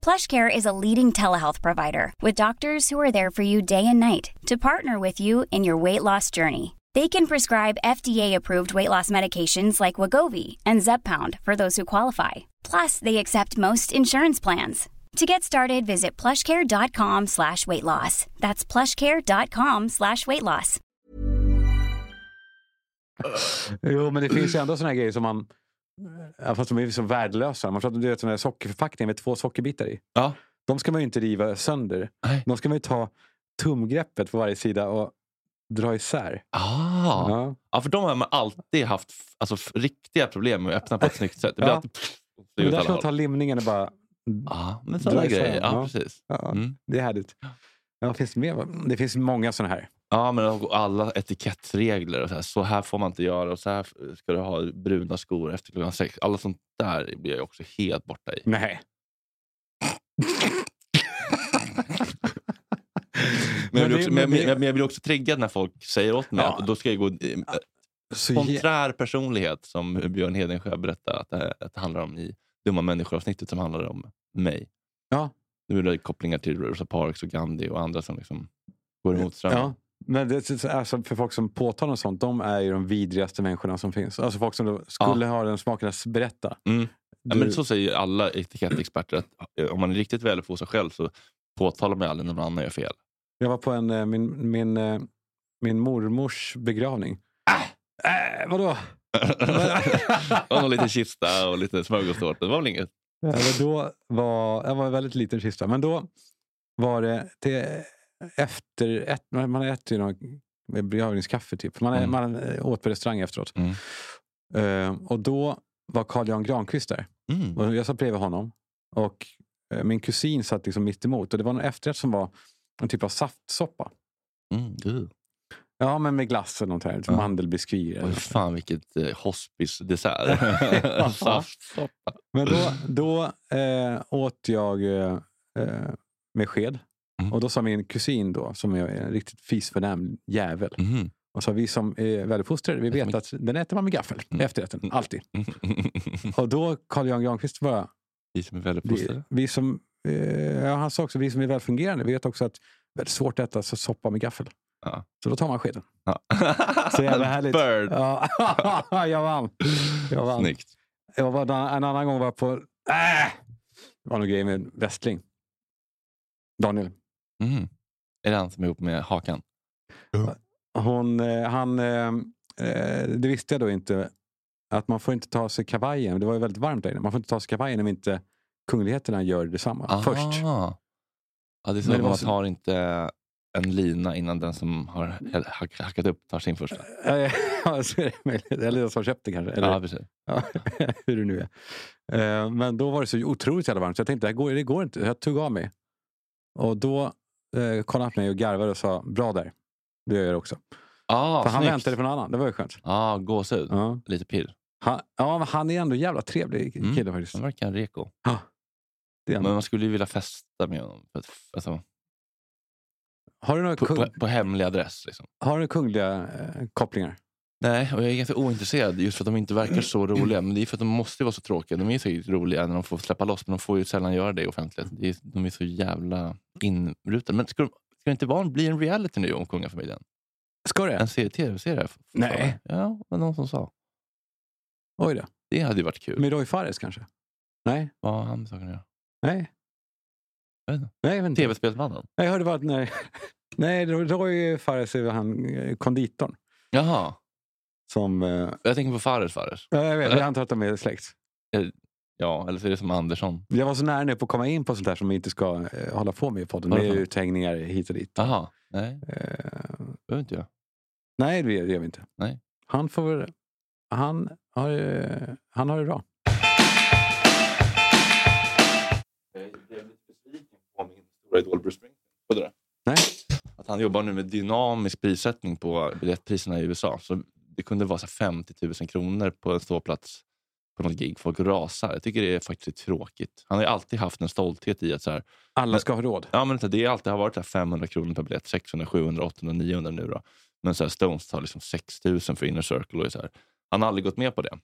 PlushCare is a leading telehealth provider with doctors who are there for you day and night to partner with you in your weight loss journey. They can prescribe FDA-approved weight loss medications like Wagovi and Zepbound for those who qualify. Plus, they accept most insurance plans. To get started, visit plushcare.com slash weight loss. That's plushcare.com slash weight loss. Man... Fast de är så värdelösa. Man pratar om såna här sockerförpackningar med två sockerbitar i. Ja. De ska man ju inte riva sönder. Nej. De ska man ju ta tumgreppet på varje sida och dra isär. Ah. Ja. Ja, för de har man alltid haft alltså, riktiga problem med att öppna på ett snyggt sätt. Det blir Ja. alltid ut där ska man håll. ta limningen och bara... Ja, men Dra sådana isär, grejer. Ja, ja. precis. Ja, Mm. Det är härligt. Ja, finns det, mer? det finns många såna här. Ja, men alla etikettregler. Och så, här, så här får man inte göra och så här ska du ha bruna skor efter klockan sex. Alla sånt där blir jag också helt borta i. Nej. Men jag, blir också, men men, jag blir också triggad när folk säger åt mig Ja. att då ska jag gå... Så Konträr personlighet som Björn Hedensjö berättade att det, att det handlar om i Dumma människor-avsnittet som handlar om mig. Ja. Nu är det kopplingar till Rosa Parks och Gandhi och andra som liksom går emot strömmen. Ja, men det, alltså för folk som påtalar och sånt, de är ju de vidrigaste människorna som finns. Alltså folk som skulle ha den smaken att berätta. Mm. Ja, Du- men så säger alla etikettexperter att om man är riktigt väl på sig själv så påtalar man aldrig när någon annan gör fel. Jag var på en, eh, min, min, eh, min mormors begravning. Äh, vadå? och någon liten kista och lite smörgåstårta. Det var väl inget? Ja, då var, jag var en väldigt liten kista. Men då var det till, efter ett, man äter ju någon begravningskaffe typ. Man, Mm. man åt på restaurang efteråt. Mm. Eh, och då var Carl Jan Granqvist där. Mm. Och jag satt bredvid honom. Och eh, min kusin satt liksom mitt emot. Och det var en efterrätt som var en typ av saftsoppa. Gud. Ja, men med glass och något här. Ja. Mandelbiskvi. eller Oj, något. fan vilket eh, hospice-dessert. Saftsoppa. Men då, då eh, åt jag eh, med sked. Mm. Och då sa min kusin då, som är en riktigt fisförnäm jävel. Mhm. Och sa vi som är väluppfostrade, vi vet att den äter man med gaffel. Mm. Efterrätten, alltid. Och då Carl Jan Granqvist bara, Vi som är väldigt vi, positiva. vi som, eh, ja, han sa också, vi som är välfungerande vet också att det är väldigt svårt att äta så soppa med gaffel. Ja. Så då tar man skeden. Ja. Så jävla härligt. Bird. Ja, jag vann. Jag vann. Snyggt. Jag var, en annan gång var jag på... Äh! Det var någon grej med wrestling. Daniel. Mm. Är det han som är ihop med Hakan? Hon, eh, han, eh, eh, det visste jag då inte. Att man får inte ta sig kavajen. Det var ju väldigt varmt där inne. Man får inte ta sig kavajen om inte kungligheterna gör detsamma först. Ja, det är det att man så- tar inte en lina innan den som har hack- hackat upp tar sin första. Ja, så är det möjligt. Eller den som köpte kanske. Eller, Ja, precis. Ja, hur det nu är. Men då var det så otroligt jävla varmt så jag tänkte det går, det går inte. Jag tog av mig. Och då eh, kollade på mig och garvade och sa bra där. Det gör jag också. Ah, För han snyggt. väntade på någon annan. Det var ju skönt. Ja, gåshud. Ja. Lite pirr. Han, ja, men han är ändå en jävla trevlig Mm. kille faktiskt. Han verkar reko. Ja. Men man skulle ju vilja festa med honom. Alltså, Har du några, på, kung, på, på hemlig adress. Liksom. har du kungliga eh, kopplingar? Nej, och jag är ganska ointresserad just för att de inte verkar så roliga. Men det är för att de måste vara så tråkiga. De är säkert roliga när de får släppa loss, men de får ju sällan göra det i offentlighet. Det är, de är så jävla inrutade. Men ska, de- ska det inte vara, bli en reality nu om kungafamiljen? Ska det? En serie- tv-serie? Nej. Ja, var någon som sa. Oj då. Det hade ju varit kul. Med Roy Fares kanske? Nej? Vad har han med saken att göra? Nej? Jag vet inte. Nej, inte. Tv-spelsmannen? Nej, jag hörde bara att nej. Nej, Roy Fares är han eh, konditorn. Jaha. Som... eh, Jag tänker på Fares Fares. Ja, jag vet, jag antar att de är släkt. Ja, eller så är det som Andersson. Jag var så nära nu på att komma in på sånt där som vi inte ska eh, hålla på med i podden. Med för? uthängningar hit och dit. Jaha. Nej, Eh, behöver inte jag. nej, det gör vi inte. Nej. Han får. Han har, eh, han har det bra. Jag är lite besviken på min stora idol Bruce Springsteen. Hörde du det? Nej. Att han jobbar nu med dynamisk prissättning på biljettpriserna i USA. Så det kunde vara så här 50 000 kronor på en ståplats på något gig. Folk rasar. Jag tycker det är faktiskt tråkigt. Han har alltid haft en stolthet i att så här, Alla ska ha råd. Ja, men det har alltid varit så här 500 kronor per biljett. 600, 700, 800, 900 nu. Då. Men så här Stones tar liksom 6000 för Inner Circle. Och så här. Han har aldrig gått med på det.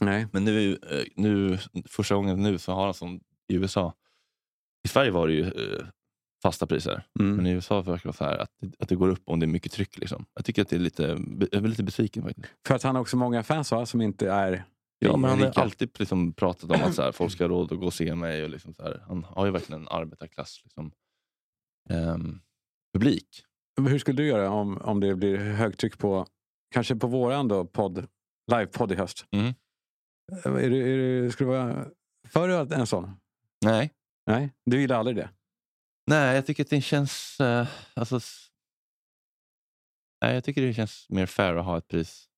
Nej. Men nu, eh, nu, första gången nu så har han som i USA. I Sverige var det ju eh, fasta priser. Mm. Men i USA verkar det vara så här att, att det går upp om det är mycket tryck. Liksom. Jag tycker att det är lite, jag är lite besviken faktiskt. För att han har också många fans va? som inte är Ja, men han har alltid liksom pratat om att så här, folk ska ha råd att gå och se mig. Och liksom så här. Han har ju verkligen en arbetarklass liksom, ehm, publik. Men Hur skulle du göra om, om det blir högtryck på, kanske på våran då, podd, livepodd i höst? Mm. Är du, är du, skulle du vara för en sån? Nej. Nej, du gillar aldrig det? Nej, jag tycker att det känns... Eh, alltså, nej, jag tycker det känns mer fair att ha ett pris.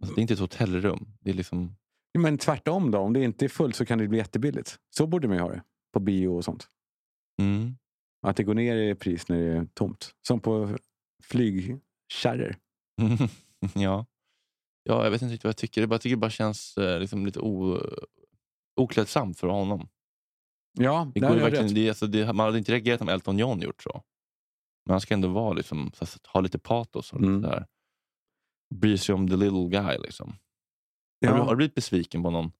Alltså, det är inte ett hotellrum. Det är liksom... Men tvärtom då, om det inte är fullt så kan det bli jättebilligt. Så borde man ju ha det på bio och sånt. Mm. Att det går ner i pris när det är tomt. Som på flygkärror. ja. ja, jag vet inte riktigt vad jag tycker. Jag tycker det bara känns eh, liksom lite o, oklädsamt för honom. Ja, Det går verkligen, det, alltså, det, man hade inte reagerat om Elton John gjort så. Men han ska ändå vara liksom, så, ha lite patos och Mm. lite där. bry sig om the little guy. Liksom. Ja. Har, du, har du blivit besviken på någon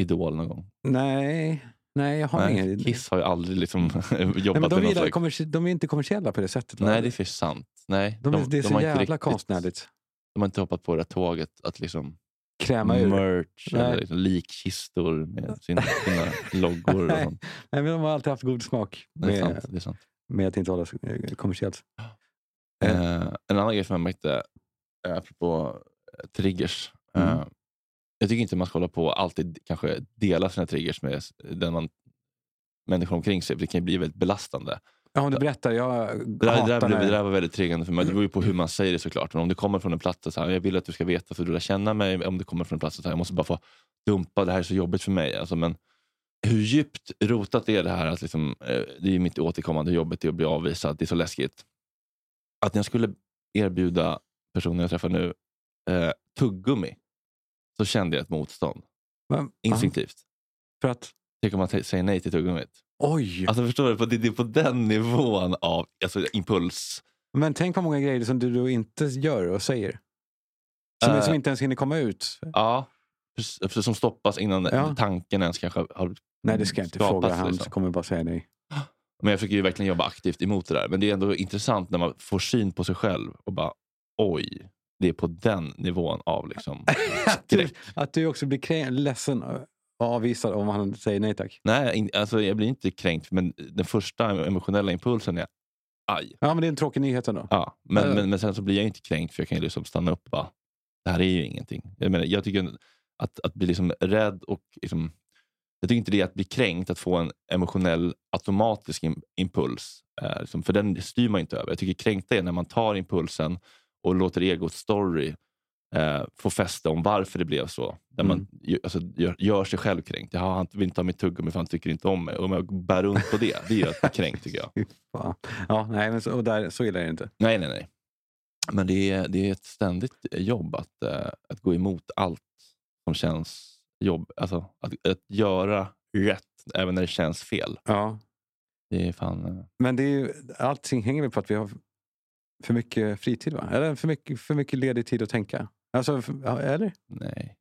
idol någon gång? Nej, nej, jag har ingen. Kiss har ju aldrig liksom jobbat Nej, men de, med någon kommersi- de är inte kommersiella på det sättet. Nej, det är för sant. Nej, de, är- det är så har inte jävla riktigt- konstnärligt. De har inte hoppat på det tåget att liksom Kräma ur. merch Nej. eller liksom likkistor med sina, sina loggor. Och sånt. Nej, men de har alltid haft god smak Det är med, sant. Det är sant. med att inte hålla eh, kommersiellt. Eh. Eh, en annan grej som jag märkte, eh, apropå eh, triggers. Eh, Mm. jag tycker inte man ska hålla på och alltid kanske dela sina triggers med den man, människor omkring sig. för Det kan ju bli väldigt belastande. Ja, om du berättar, jag Det där, det, där, hatar blev- när... det där var väldigt triggande för mig. Det beror ju på hur man säger det såklart. Men om det kommer från en plats där så här, jag vill att du ska veta för du lär känna mig. Om det kommer från en plats där så här, jag måste bara få dumpa, det här är så jobbigt för mig. Alltså, men hur djupt rotat är det här? Att liksom, eh, det är mitt återkommande jobbet, det att bli avvisad. Det är så läskigt. Att jag skulle erbjuda personen jag träffar nu eh, tuggummi så kände jag ett motstånd. Men- Instinktivt. För att, Tänk om man säger nej till tuggummit. Oj! Alltså förstår du? På- Det det är på den nivån av alltså, impuls. Men tänk vad många grejer som du då inte gör och säger. Som, Eh. som inte ens hinner komma ut. Ja, precis, som stoppas innan Ja. tanken ens kanske har Nej, det ska jag inte skapats, fråga. Han liksom. kommer bara säga nej. Men jag försöker ju verkligen jobba aktivt emot det där. Men det är ändå intressant när man får syn på sig själv och bara oj, det är på den nivån av liksom att, du, skräck. att du också blir ledsen och avvisad om han säger nej tack. Nej, in, alltså, jag blir inte kränkt, men den första emotionella impulsen är aj. Ja, men det är en tråkig nyhet ändå. Ja, men, Ja. men, men sen så blir jag inte kränkt för jag kan ju liksom stanna upp och bara, det här är ju ingenting. Jag, menar, jag tycker att, att bli liksom rädd och liksom, jag tycker inte det är att bli kränkt, att få en emotionell automatisk im- impuls. Eh, liksom, för den styr man inte över. Jag tycker kränkta är när man tar impulsen och låter egots story eh, få fäste om varför det blev så. Där man ju- alltså, gör, gör sig själv kränkt. Jaha, han vill inte ha mitt tuggummi för han tycker inte om mig. Och om jag bär runt på det, det är ju att bli kränkt tycker jag. Ja, nej, men så, och där, så illa är det inte. Nej, nej, nej. Men det är, det är ett ständigt jobb att, eh, att gå emot allt som känns jobb. Alltså att, att göra rätt även när det känns fel. Ja. Det är fan... eh, Men det är ju, allting hänger väl på att vi har för mycket fritid, va? Eller för mycket, för mycket ledig tid att tänka. Alltså, eller? Nej.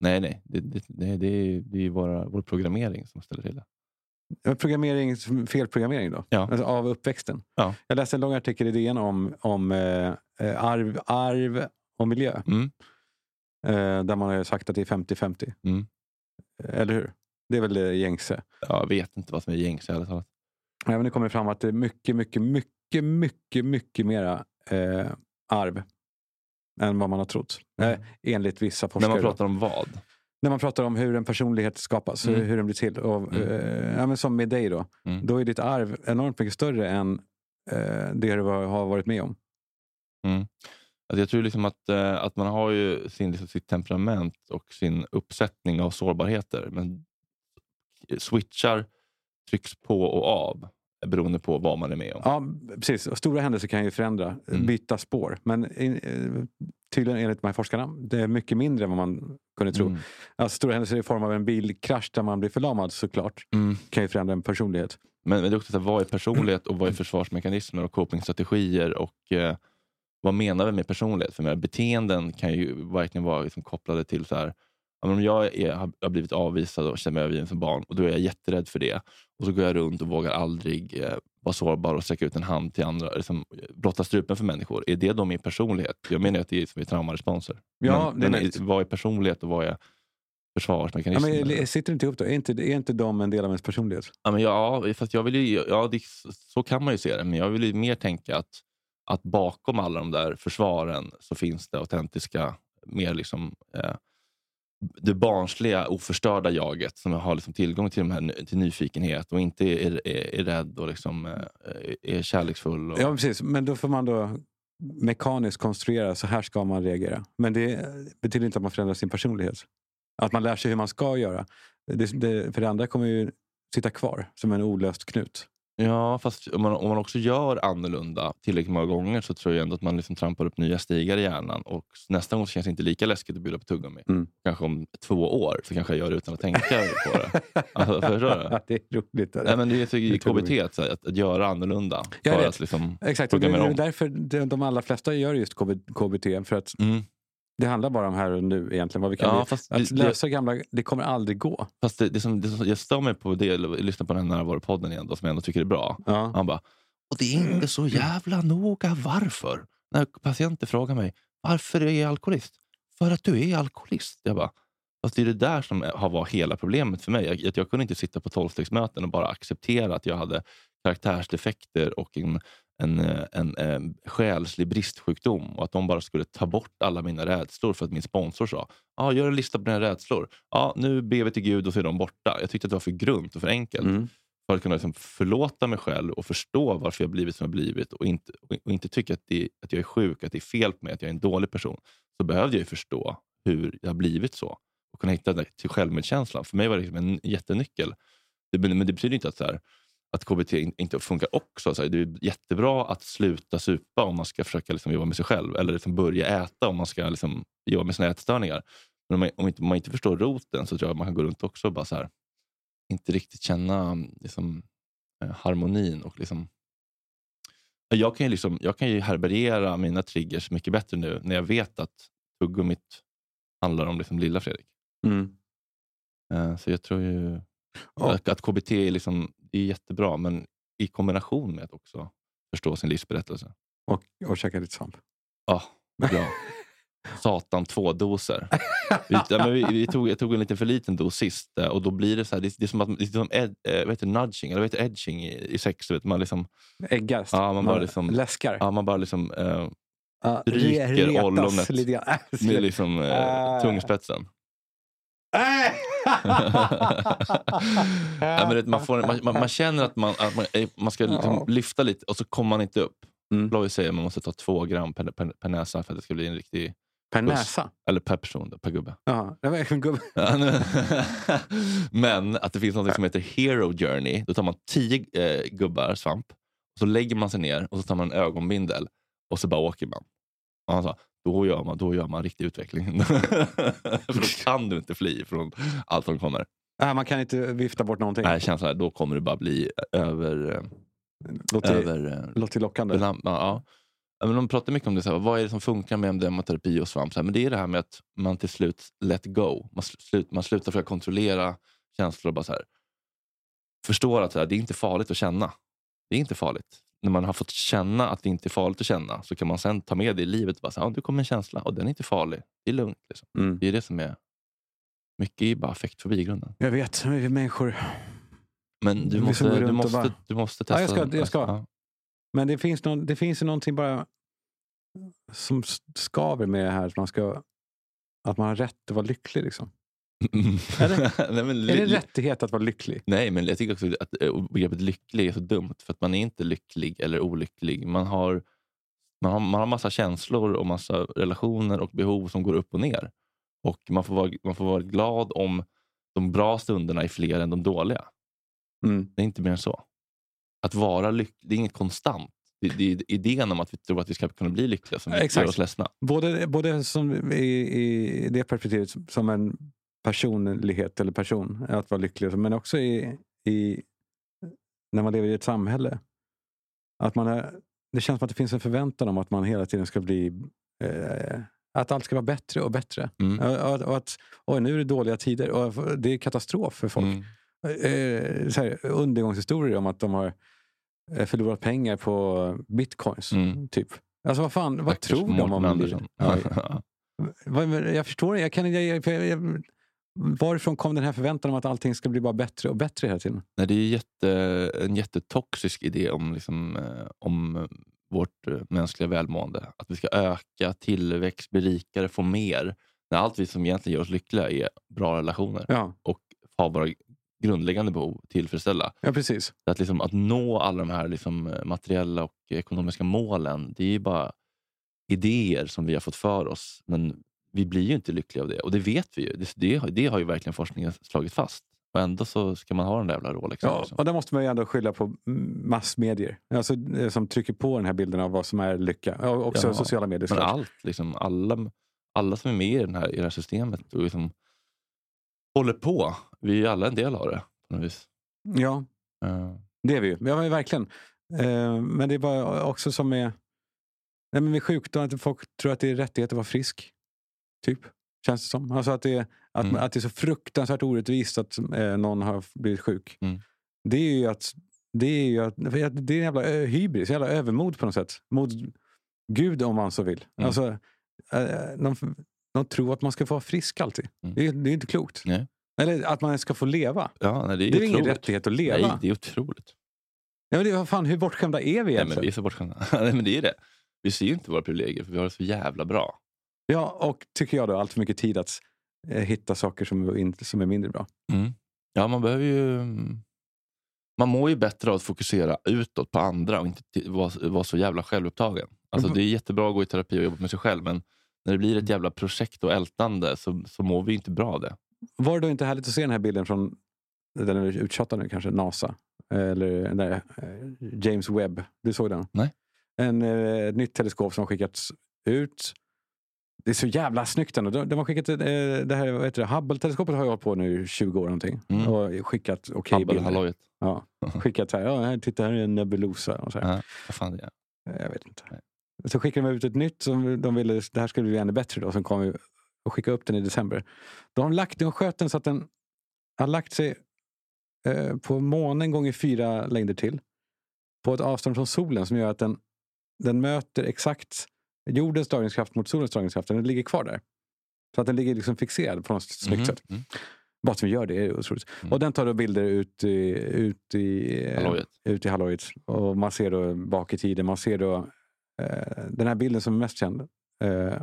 Nej, nej. Det, det, det, det är, det är våra, vår programmering som ställer till det. Programmering, felprogrammering då? Ja. Alltså, av uppväxten. Ja. Jag läste en lång artikel i DN om, om eh, eh, arv, arv och miljö. Mm. Eh, där man har sagt att det är 50-50. Mm. Eller hur? Det är väl det gängse. Jag vet inte vad som är gängse ärligt talat. Även det kommer fram att det är mycket, mycket, mycket, mycket, mycket mera eh, arv än vad man har trott. Eh, enligt vissa När forskare. man då. pratar om vad? När man pratar om hur en personlighet skapas, Mm. hur, den blir till. Och, Mm. eh, ja, men som med dig då. Mm. Då är ditt arv enormt mycket större än eh, det du har varit med om. Mm. Alltså jag tror liksom att, eh, att man har ju sin, liksom, sitt temperament och sin uppsättning av sårbarheter. Men switchar trycks på och av beroende på vad man är med om. Ja, precis. Stora händelser kan ju förändra, Mm. byta spår. Men eh, tydligen enligt de här forskarna, det är mycket mindre än vad man kunde tro. Mm. Alltså, stora händelser i form av en bilkrasch där man blir förlamad såklart, Mm. kan ju förändra en personlighet. Men, men det är också så här, vad är personlighet och vad är försvarsmekanismer och copingstrategier och eh, vad menar vi med personlighet? För menar, beteenden kan ju verkligen vara liksom kopplade till så här, om jag är, har, blivit avvisad och känner mig övergiven som barn och då är jag jätterädd för det. Och så går jag runt och vågar aldrig eh, vara sårbar och sträcka ut en hand till andra, liksom, blotta strupen för människor. Är det då min personlighet? Jag menar att det är som är traumaresponser. Ja, men, men vad är personlighet och vad är Ja, försvarsmekanismer? men, sitter det inte ihop då? Är inte, är inte de en del av ens personlighet? Ja, men ja, fast jag vill ju, ja, det, så kan man ju se det. Men jag vill ju mer tänka att, att bakom alla de där försvaren så finns det autentiska, mer liksom, eh, det barnsliga, oförstörda jaget som har liksom tillgång till, de här, till nyfikenhet och inte är, är, är rädd och liksom, eh, är kärleksfull. Och, Ja, precis. Men då får man då mekaniskt konstruera, så här ska man reagera. Men det betyder inte att man förändrar sin personlighet. Att man lär sig hur man ska göra. Det, det, för det andra kommer ju sitta kvar som en olöst knut. Ja, fast om man, om man också gör annorlunda tillräckligt många gånger så tror jag ändå att man liksom trampar upp nya stigar i hjärnan. Och nästa gång känns det inte lika läskigt att bjuda på tuggummi. Mm. Kanske om två år så kanske jag gör det utan att tänka på det. Alltså, förstår du? det är roligt. Nej, men det är Det tror KBT, här, att, att göra annorlunda. Jag för vet. att liksom, Exakt, det är därför de, allra flesta gör just KB, KBT. För att Mm. Det handlar bara om här och nu egentligen. Vad vi kan Ja, fast att det- lösa gamla, det kommer aldrig gå. Fast det, det, som, det som, jag stör mig på det, lyssna på den här närvaropodden igen, då, som jag ändå tycker är bra. Ja. Han bara, och det är inte så jävla noga varför. När patienter frågar mig, varför är jag alkoholist? För att du är alkoholist. Jag bara, fast det är det där som har varit hela problemet för mig. Jag, att jag kunde inte sitta på tolvstegsmöten och bara acceptera att jag hade karaktärsdefekter och en, en, eh, en, en själslig bristsjukdom och att de bara skulle ta bort alla mina rädslor för att min sponsor sa ah, gör en lista på dina rädslor. Ja, nu ber vi till Gud och så är de borta. Jag tyckte att det var för grunt och för enkelt Mm. för att kunna liksom förlåta mig själv och förstå varför jag blivit som jag blivit och inte, och inte tycka att, det, att jag är sjuk, att det är fel på mig, att jag är en dålig person. Så behövde jag förstå hur jag blivit så och kunna hitta det till självmedkänslan. För mig var det liksom en jättenyckel. Det, men det betyder inte att, så här, att KBT in- inte funkar också. Så det är jättebra att sluta supa om man ska försöka liksom jobba med sig själv eller liksom börja äta om man ska liksom jobba med sina ätstörningar. Men om man, om inte, om man inte förstår roten så tror jag att man kan gå runt också och bara så här, inte riktigt känna liksom, eh, harmonin. och liksom, jag, kan ju liksom, jag kan ju härbärgera mina triggers mycket bättre nu när jag vet att tuggummit handlar om liksom lilla Fredrik. Mm. Eh, Så jag tror ju Ja. att, KBT är, liksom, är jättebra, men i kombination med att också förstå sin livsberättelse. Och, och käka lite svamp. Ja, bra. Satan, två doser. Vi, ja, vi, vi tog, jag tog en lite för liten dos sist eh, och då blir det så här, det, det är som, att, det är som ed, vad heter det, nudging, eller vad heter edging i, i sex? du Vet, man, liksom, Äggar. Ja, man bara liksom- läskar. ja, man bara liksom, eh, Ja, ryker ollonet med liksom, Ah. tungspetsen. Ja, men man, får, man, man, man känner att man, att man, eh, man ska liksom lyfta lite och så kommer man inte upp. Mm. Lovis säger att man måste ta två gram per, per, per näsa för att det ska bli en riktig... Per Puss. näsa? Eller per person, då, per gubbe. Ja, det var en gubbe. Men att det finns något som heter Hero Journey. Då tar man tio eh, gubbar svamp, och så lägger man sig ner och så tar man en ögonbindel och så bara åker man. Och han sa, då gör man, då gör man riktig utveckling. För då kan du inte fly från allt som kommer. Nej, man kan inte vifta bort någonting. Nej, känslan är, då kommer du bara bli över... eh, Låter, över eh, låter lockande. ja, ja. Men de pratar mycket om det. Så här, vad är det som funkar med MDMA-terapi och svamp? Så här, men det är det här med att man till slut let go. Man, sl- slut, man slutar försöka kontrollera känslor och bara så här, förstår att så här, det är inte farligt att känna. Det är inte farligt. När man har fått känna att det inte är farligt att känna så kan man sen ta med det i livet. Och bara så här, ja, du kommer en känsla och den är inte farlig. Det är lugnt. Liksom. Mm. Det är det som är... Mycket är bara affektfobi i grunden. Jag vet, vi är människor. Men du måste, du måste, bara- du måste testa. Ja, jag ska- jag ska. Ja. Men det finns, någon, det finns ju någonting bara som skaver med det här. Att man, ska, att man har rätt att vara lycklig. Liksom. Är Nej, men, Är det en rättighet att vara lycklig? Nej, men jag tycker också att begreppet lycklig är så dumt. För att man är inte lycklig eller olycklig. Man har, man har, man har massa känslor och massa relationer och behov som går upp och ner. Och man får vara, man får vara glad om de bra stunderna är fler än de dåliga. Mm. Det är inte mer än så. Att vara lycklig, det är inget konstant. Det, det är idén om att vi tror att vi ska kunna bli lyckliga som gör oss ledsna. Både, både som i, i det perspektivet som en personlighet eller person, att vara lycklig, men också i, i, när man lever i ett samhälle. Att man är, det känns som att det finns en förväntan om att man hela tiden ska bli... Eh, att allt ska vara bättre och bättre. Mm. Och, och att oj, nu är det dåliga tider och det är katastrof för folk. Mm. Eh, så här, undergångshistorier om att de har eh, förlorat pengar på bitcoins. Mm. Typ. Alltså vad fan, vad Stackars tror de om livet? Ja, men jag förstår jag, kan, jag, jag, Varifrån kom den här förväntan om att allting ska bli bara bättre och bättre hela tiden? Nej, det är jätte, en jättetoxisk idé om, liksom, eh, om vårt eh, mänskliga välmående. Att vi ska öka, tillväxt, bli rikare, få mer. När allt vi som egentligen gör oss lyckliga är bra relationer Ja, och ha våra grundläggande behov tillfredsställa. ja precis. Att, liksom, att nå alla de här liksom, eh, materiella och ekonomiska målen, det är ju bara idéer som vi har fått för oss. Men vi blir ju inte lyckliga av det och det vet vi ju. Det, det, det har ju verkligen forskningen slagit fast. Och ändå så ska man ha den där jävla Rolexen. Ja, och där måste man ju ändå skylla på massmedier. Alltså, eh, som trycker på den här bilden av vad som är lycka. Ja, också Ja, sociala medier Men allt, liksom, alla, alla som är med i, den här, i det här systemet och liksom håller på. Vi är alla en del av det. På något vis. Ja, Eh, det är vi ju. Ja, verkligen. Eh, men det är bara också som nej, men med sjukdom, att folk tror att det är rättighet att vara frisk. Typ, känns det som. Alltså att det, är- att, Mm. att det är så fruktansvärt orättvist att eh, någon har blivit sjuk. Mm. Det är ju att det är ju att, det är en jävla ö- hybris, jävla övermod på något sätt. Mot Gud om man så vill. Mm. Alltså, eh, de, de tror att man ska få vara frisk alltid. Mm. Det, är, det är inte klokt. Nej. Eller att man ska få leva. ja, nej, det är, Det är ingen rättighet att leva. Nej, det är otroligt. Ja, men det, vad fan, hur bortskämda är vi Nej, egentligen? men vi är så bortskämda. nej, men det är det. Vi ser ju inte våra privilegier för vi har det så jävla bra. Ja, och tycker jag då allt för mycket tid att eh, hitta saker som, inte, som är mindre bra. Mm. Ja, man behöver ju... Man mår ju bättre av att fokusera utåt på andra och inte vara vara så jävla självupptagen. Alltså, Mhm. det är jättebra att gå i terapi och jobba med sig själv men när det blir ett jävla projekt och ältande så, så mår vi inte bra av det. Var det då inte härligt att se den här bilden från, den är uttjatad nu kanske, NASA? Eller nej, eh, James Webb. Du såg den? Nej. En, eh, ett nytt teleskop som skickats ut. Det är så jävla snyggt ändå. De, de har skickat eh, det här, vad heter det, Hubble-teleskopet har ju hållit på nu i 20 år någonting. Mm. Och skickat okej Hubble, bilder. Ja, skickat så här, ja, här, titta här är en nebulosa. Och så här. Ja, vad fan det är. Jag vet inte. Nej. Så skickade de ut ett nytt som de ville, det här skulle bli ännu bättre då, som kom vi och skickade upp den i december. De har lagt, de sköt den så att den har lagt sig eh, på månen gånger fyra längder till. På ett avstånd från solen som gör att den, den möter exakt jordens dragningskraft mot solens dragningskraft. Den ligger kvar där. Så att den ligger liksom fixerad på något snyggt Mhm. sätt. Mm. Bara att vi gör det är otroligt. Mm. Och den tar då bilder ut i, ut i, Hallojet. ut i hallojet. Och man ser då bak i tiden, man ser då eh, den här bilden som är mest känd. Eh,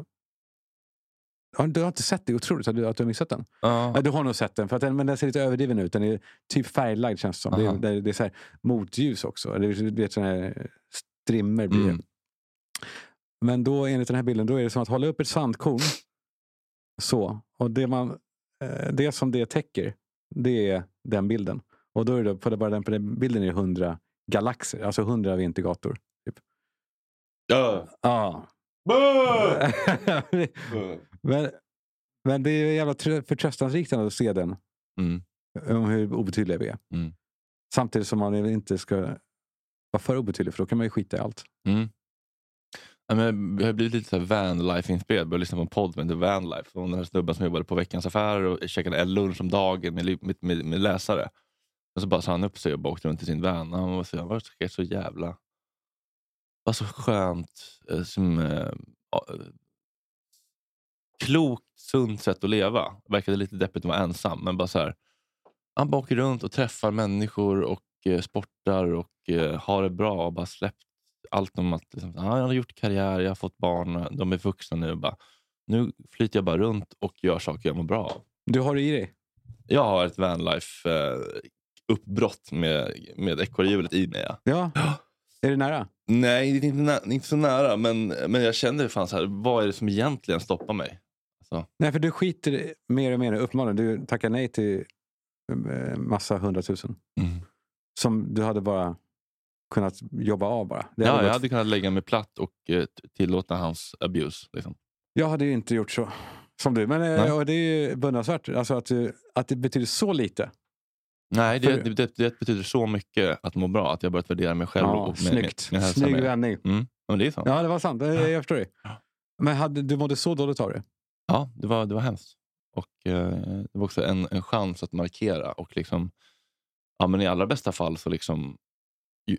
du har inte sett det? Otroligt att du, att du har missat den. Ja. Ja, du har nog sett den, för att den, men den ser lite överdriven ut. Den är typ färglagd känns det som. Det Aha. är, det är, det är så här motljus också. Det är, du vet, såna här strimmer blir det. Mm. Men då enligt den här bilden, då är det som att hålla upp ett sandkorn. Så. Och det, man, eh, det som det täcker, det är den bilden. Och då är det på, det, bara den, på den bilden är det 100 galaxer, alltså 100 vintergator. Typ. Ja. Ja. men, men det är jävla trö- förtröstansrikt att se den. Mm. Om hur obetydliga vi är. Mm. Samtidigt som man inte ska vara för obetydlig, för då kan man ju skita i allt. Mm. Ja, men jag har blivit lite så vanlife-inspirerad. Började lyssna på en podd med The Vanlife. Från den här snubben som jobbade på Veckans Affärer och käkade en lunch om dagen med, med, med, med läsare. Men så bara sa han upp sig och bara åkte runt i sin van. Han var så, han var så, så jävla... var så skönt. Eh, som, äh, klokt, sunt sätt att leva. Verkade lite deppigt att vara ensam. Men bara så här, han bara åker runt och träffar människor och eh, sportar och eh, har det bra. Och bara släppt allt om att liksom, ah, jag har gjort karriär, jag har fått barn, de är vuxna nu. Bara, nu flyter jag bara runt och gör saker jag mår bra av. Du har det i dig? Jag har ett vanlife eh, med, med ekorrhjulet i mig. Ja. Ja. Är det nära? Nej, det är inte, nä- inte så nära. Men, men jag kände fan så här, vad är det som egentligen stoppar mig? Alltså, Nej, för du skiter mer och mer uppenbarligen. Du tackar nej till eh, massa hundratusen. Mm. Som du hade bara kunnat jobba av bara. Det Ja, hade jag hade kunnat lägga mig platt och eh, tillåta hans abuse. Liksom. jag hade ju inte gjort så som du. Men eh, det är ju beundransvärt alltså att, du, att det betyder så lite. Nej, det, det, det, det betyder så mycket att må bra att jag börjat värdera mig själv. Ja, och med, snyggt. Med, med Snygg vändning. Mm. Ja, men det är sant. Ja, Ja, det var sant. Eh, Jag förstår det. Ja. Men hade, du mådde så dåligt av det? det, var, det var hemskt. Och eh, Det var också en, en chans att markera. Och liksom, ja, men I allra bästa fall så liksom,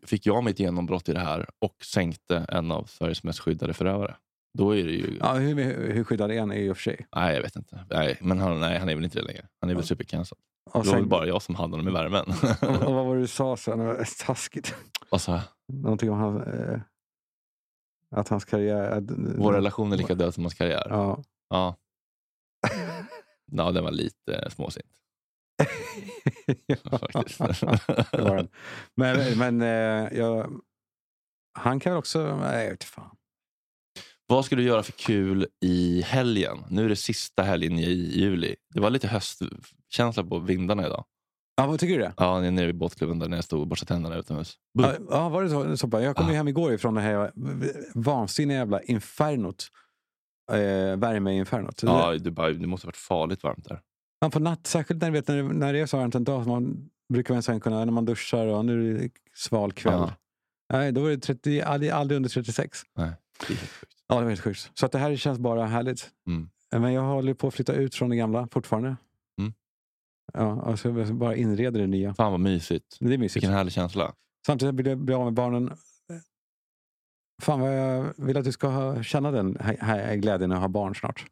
fick jag mitt genombrott i det här och sänkte en av Sveriges mest skyddade förövare. Då är det ju... Ja, hur, hur skyddad är han i och för sig? Nej, jag vet inte. Nej, men han, nej, han är väl inte det längre. Han är väl supercancelled. Och, Det var väl bara jag som hade honom i värmen. och, och vad var det du sa sen? Taskigt. Vad sa jag? Någonting om han, eh, att hans karriär... Att, Vår relation är lika död som hans karriär. Ja. Ja. ja, den var lite småsint. Faktiskt. det var den. Men, men eh, jag, han kan väl också... Nej, jag vet fan. Vad ska du göra för kul i helgen? Nu är det sista helgen i juli. Det var lite höstkänsla på vindarna idag. Ja, vad tycker du det? Ja, nere vid båtklubben där när jag stod och borstade tänderna utomhus. Ja, ja, var det så? så. Jag kom Ja. hem igår ifrån det här vansinniga jävla infernot. Eh, värmeinfernot. Ja, det, bara, det måste ha varit farligt varmt där. Man på natt, särskilt när, vet, när, när det är så varmt en dag, man brukar man sen kunna, när man duschar och nu är det sval kväll. Ja. Nej, då är det 30, aldrig, aldrig under 36. Nej, det är helt sjukt. Ja, det var helt sjukt. Så att det här känns bara härligt. Mm. Men jag håller på att flytta ut från det gamla fortfarande. Mm. Ja, alltså jag bara inreder det nya. Fan vad mysigt. Det är mysigt. Vilken härlig känsla. Samtidigt vill jag bli av med barnen. Fan vad jag vill att du ska ha, känna den här, här glädjen att ha barn snart.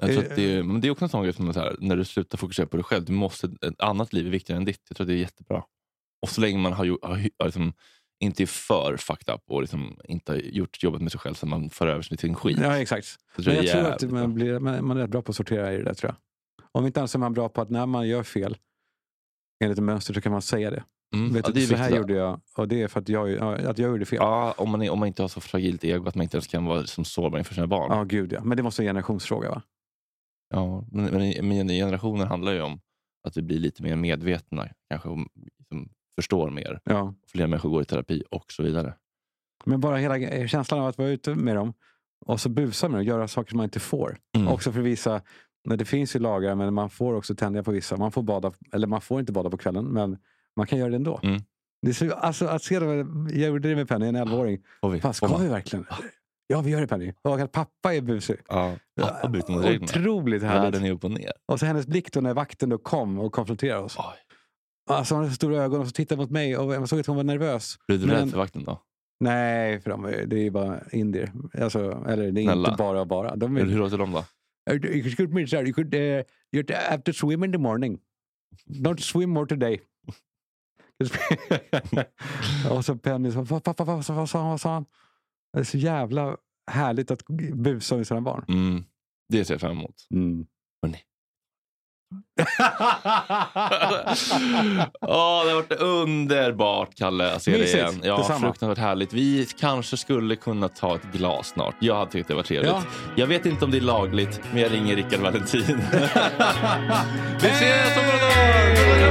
Jag tror Eh, att det, är, men det är också en sån grej som så här, när du slutar fokusera på dig själv. Du måste, ett annat liv är viktigare än ditt. Jag tror att det är jättebra. Och så länge man har, har, har liksom, inte är för fucked up och liksom inte har gjort jobbet med sig själv så man för över sig till en skit. Ja, exakt. Så Men jag tror att man, blir, man, är rätt bra på att sortera i det där tror jag. Om inte annat så är man bra på att när man gör fel enligt ett mönster så kan man säga det. Mm. Vet ja, du, så här gjorde jag och det är för att jag, ja, att jag gjorde fel. Ja, Ja, om man, är, om man inte har så fragilt ego att man inte ens kan vara som sårbar inför sina barn. gud ja. Men det måste vara en generationsfråga va? Ja, men, men, men generationer handlar ju om att vi blir lite mer medvetna. Kanske om, liksom, förstår mer. Ja. Fler människor går i terapi och så vidare. Men bara hela eh, känslan av att vara ute med dem och så busa med dem och göra saker som man inte får. Mm. Också för vissa, men det finns ju lagar men man får också tänja på vissa. Man får, bada, eller man får inte bada på kvällen men man kan göra det ändå. Mm. Det är så, alltså, att se det, jag gjorde det med Penny, en 11-åring. Får vi? Fan, Får ska vi verkligen? Ja, vi gör det Penny. Och att pappa är busig. Ja, pappa bryter mot reglerna. Otroligt härligt. Världen är upp och ner. Och så hennes blick då när vakten då kom och konfronterade oss. Oj. Alltså hon hade så stora ögon och så tittade mot mig och jag såg att hon var nervös. Blir du Men- rädd för vakten då? Nej, för de, det är ju bara indier. Alltså, eller det är Snälla. inte bara bara. De är, hur låter de då? Excuse me sir, you could, uh, you have to swim in the morning. Don't swim more today. och så Penny sa, vad, vad, vad, vad, vad sa han? Det är så jävla härligt att busa med sina barn. Mm, det ser jag fram emot. Mm. Hörrni. Åh, det har varit underbart, Kalle, att se dig igen. Ja, Detsamma. fruktansvärt härligt. Vi kanske skulle kunna ta ett glas snart. Jag hade tyckt det var trevligt. Ja. Jag vet inte om det är lagligt, men jag ringer Rickard Valentin. Vi ses om några dagar!